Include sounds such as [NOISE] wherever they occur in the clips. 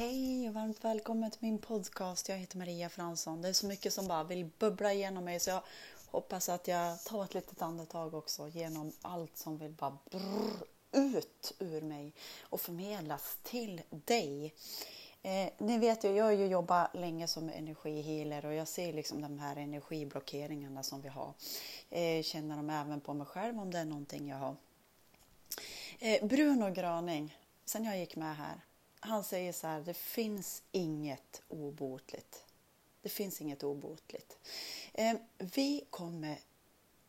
Hej och varmt välkommen till min podcast. Jag heter Maria Fransson. Det är så mycket som bara vill bubbla igenom mig så jag hoppas att jag tar ett litet andetag också genom allt som vill bara brrr, ut ur mig och förmedlas till dig. Eh, ni vet ju, jag har ju jobbat länge som energihealer och jag ser liksom de här energiblockeringarna som vi har. Eh, känner dem även på mig själv om det är någonting jag har. Eh, Bruno Graning, sen jag gick med här, han säger så här, det finns inget obotligt. Det finns inget obotligt. Eh, vi kommer,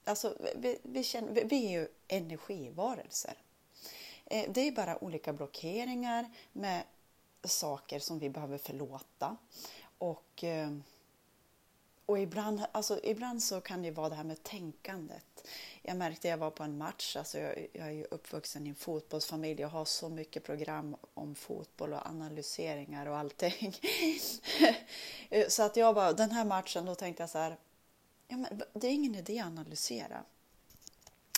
alltså vi, vi, känner, vi är ju energivarelser. Eh, det är bara olika blockeringar med saker som vi behöver förlåta. Och, eh, och ibland, alltså, ibland så kan det vara det här med tänkandet. Jag märkte jag var på en match, alltså jag, jag är ju uppvuxen i en fotbollsfamilj, jag har så mycket program om fotboll och analyseringar och allting. [LAUGHS] så att jag bara, den här matchen, då tänkte jag så här, ja, men det är ingen idé att analysera.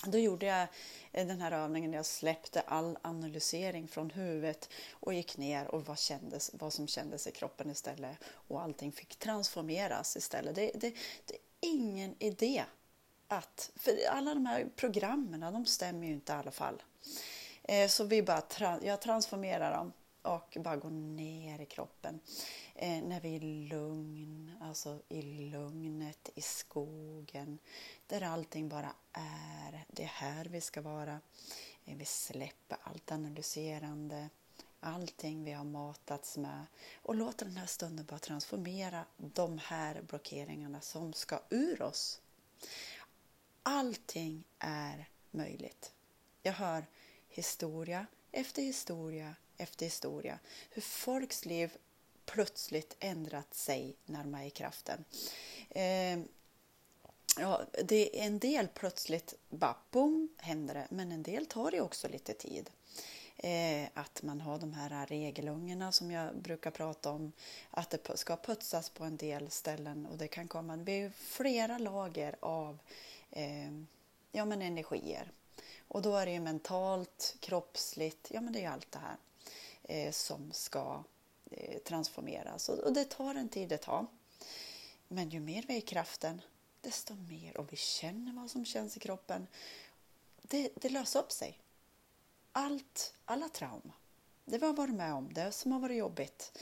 Då gjorde jag eh, den här övningen där jag släppte all analysering från huvudet och gick ner och vad, kändes, vad som kändes i kroppen istället. Och allting fick transformeras istället. Det, det, det är ingen idé att, för alla de här programmen, de stämmer ju inte i alla fall. Eh, så vi bara, jag transformerar dem och bara går ner i kroppen. Eh, när vi är lugn, alltså i lugnet, i skogen, där allting bara är. Det är här vi ska vara. Eh, vi släpper allt analyserande, allting vi har matats med och låter den här stunden bara transformera de här blockeringarna som ska ur oss. Allting är möjligt. Jag hör historia efter historia efter historia. Hur folks liv plötsligt ändrat sig närmare kraften. Eh, ja, det är en del plötsligt, bara boom, händer det. Men en del tar det också lite tid. Eh, att man har de här regelungorna som jag brukar prata om. Att det ska putsas på en del ställen och det kan komma det blir flera lager av eh, ja, men energier. Och då är det ju mentalt, kroppsligt, ja men det är ju allt det här eh, som ska eh, transformeras. Och, och, det tar en tid det tar. Men ju mer vi är i kraften, desto mer och vi känner vad som känns i kroppen. Det, det löser upp sig. Allt, alla trauma, det vi har varit med om, det som har varit jobbigt,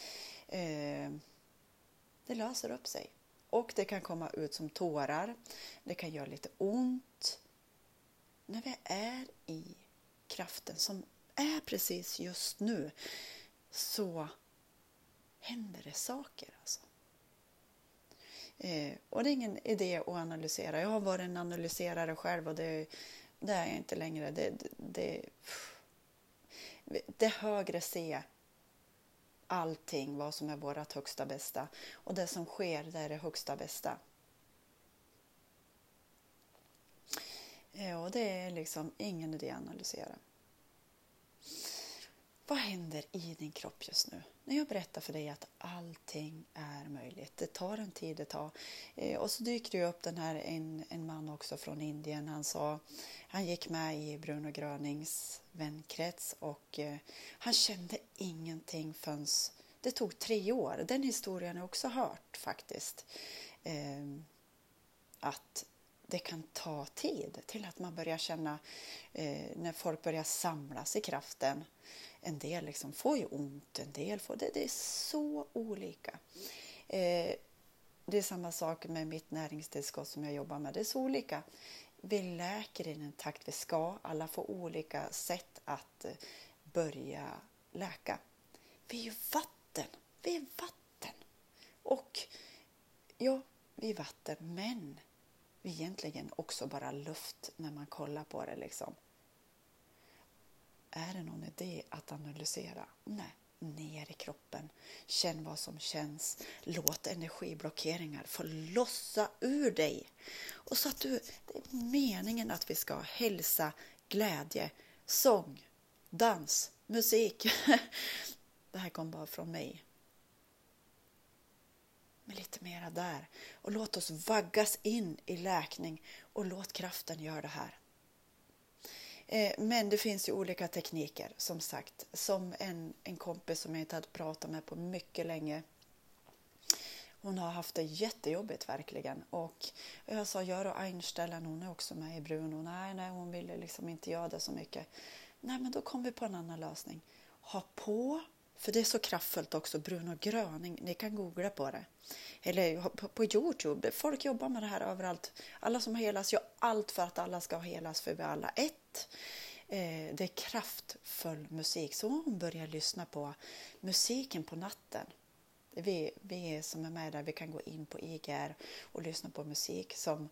eh, det löser upp sig. Och det kan komma ut som tårar. Det kan göra lite ont. När vi är i kraften som är precis just nu så händer det saker. Alltså. Eh, och det är ingen idé att analysera. Jag har varit en analyserare själv och det, det är jag inte längre. Det, det, det, det högre se allting, vad som är vårt högsta bästa. Och det som sker, det är det högsta bästa. Ja, och det är liksom ingen idé att analysera. Vad händer i din kropp just nu? När jag berättar för dig att allting är möjligt. Det tar en tid det tar. Eh, och så dyker det upp den här en, en man också från Indien. Han sa, han gick med i Bruno Grönings vänkrets och eh, han kände ingenting förrän det tog tre år. Den historien har jag också hört faktiskt. Eh, att det kan ta tid till att man börjar känna eh, när folk börjar samlas i kraften. En del liksom får ju ont, en del får det. Det är så olika. Eh, det är samma sak med mitt näringstillskott som jag jobbar med. Det är så olika. Vi läker i den takt vi ska. Alla får olika sätt att eh, börja läka. Vi är ju vatten. Vi är vatten. Och ja, vi är vatten, men egentligen också bara luft när man kollar på det. Liksom. Är det någon idé att analysera? Nej, ner i kroppen. Känn vad som känns. Låt energiblockeringar få lossa ur dig. Och så att du, det är meningen att vi ska ha hälsa, glädje, sång, dans, musik. [LAUGHS] Det här kom bara från mig med lite mera där. Och låt oss vaggas in i läkning och låt kraften göra det här. Eh, men det finns ju olika tekniker som sagt. Som en, en kompis som jag inte hade pratat med på mycket länge. Hon har haft det jättejobbigt verkligen. Och jag sa, gör och Einstellen, hon är också med i Bruno. Nej, nej, hon ville liksom inte göra det så mycket. Nej, men då kom vi på en annan lösning. Ha på, för det är så kraftfullt också, Bruno Gröning. Ni kan googla på det. Eller på, på Youtube. Folk jobbar med det här överallt. Alla som helas gör allt för att alla ska helas, för vi är alla ett. Eh, det är kraftfull musik. Så hon börjar lyssna på musiken på natten. Vi, vi som är med där, vi kan gå in på IGR och lyssna på musik som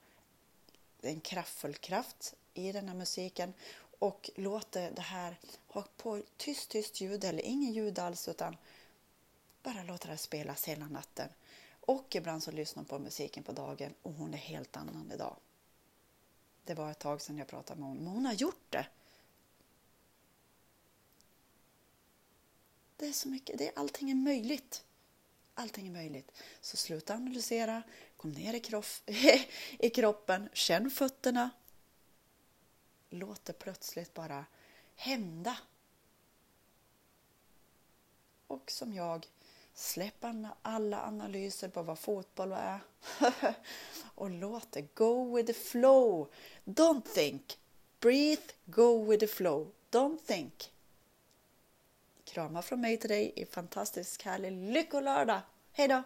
en kraftfull kraft i den här musiken och låter det här ha på tyst, tyst ljud eller ingen ljud alls utan bara låter det spelas hela natten. Och ibland så lyssnar hon på musiken på dagen och hon är helt annan idag. Det var ett tag sedan jag pratade med henne, men hon har gjort det. Det är så mycket, det är, allting är möjligt. Allting är möjligt. Så sluta analysera, kom ner i, kroff, [LAUGHS] i kroppen, känn fötterna. Låt det plötsligt bara hända. Och som jag, släpp alla analyser på vad fotboll är [LAUGHS] och låt det go with the flow. Don't think. Breathe, go with the flow. Don't think. Kramar från mig till dig i fantastisk härlig lyckolördag. Hej då!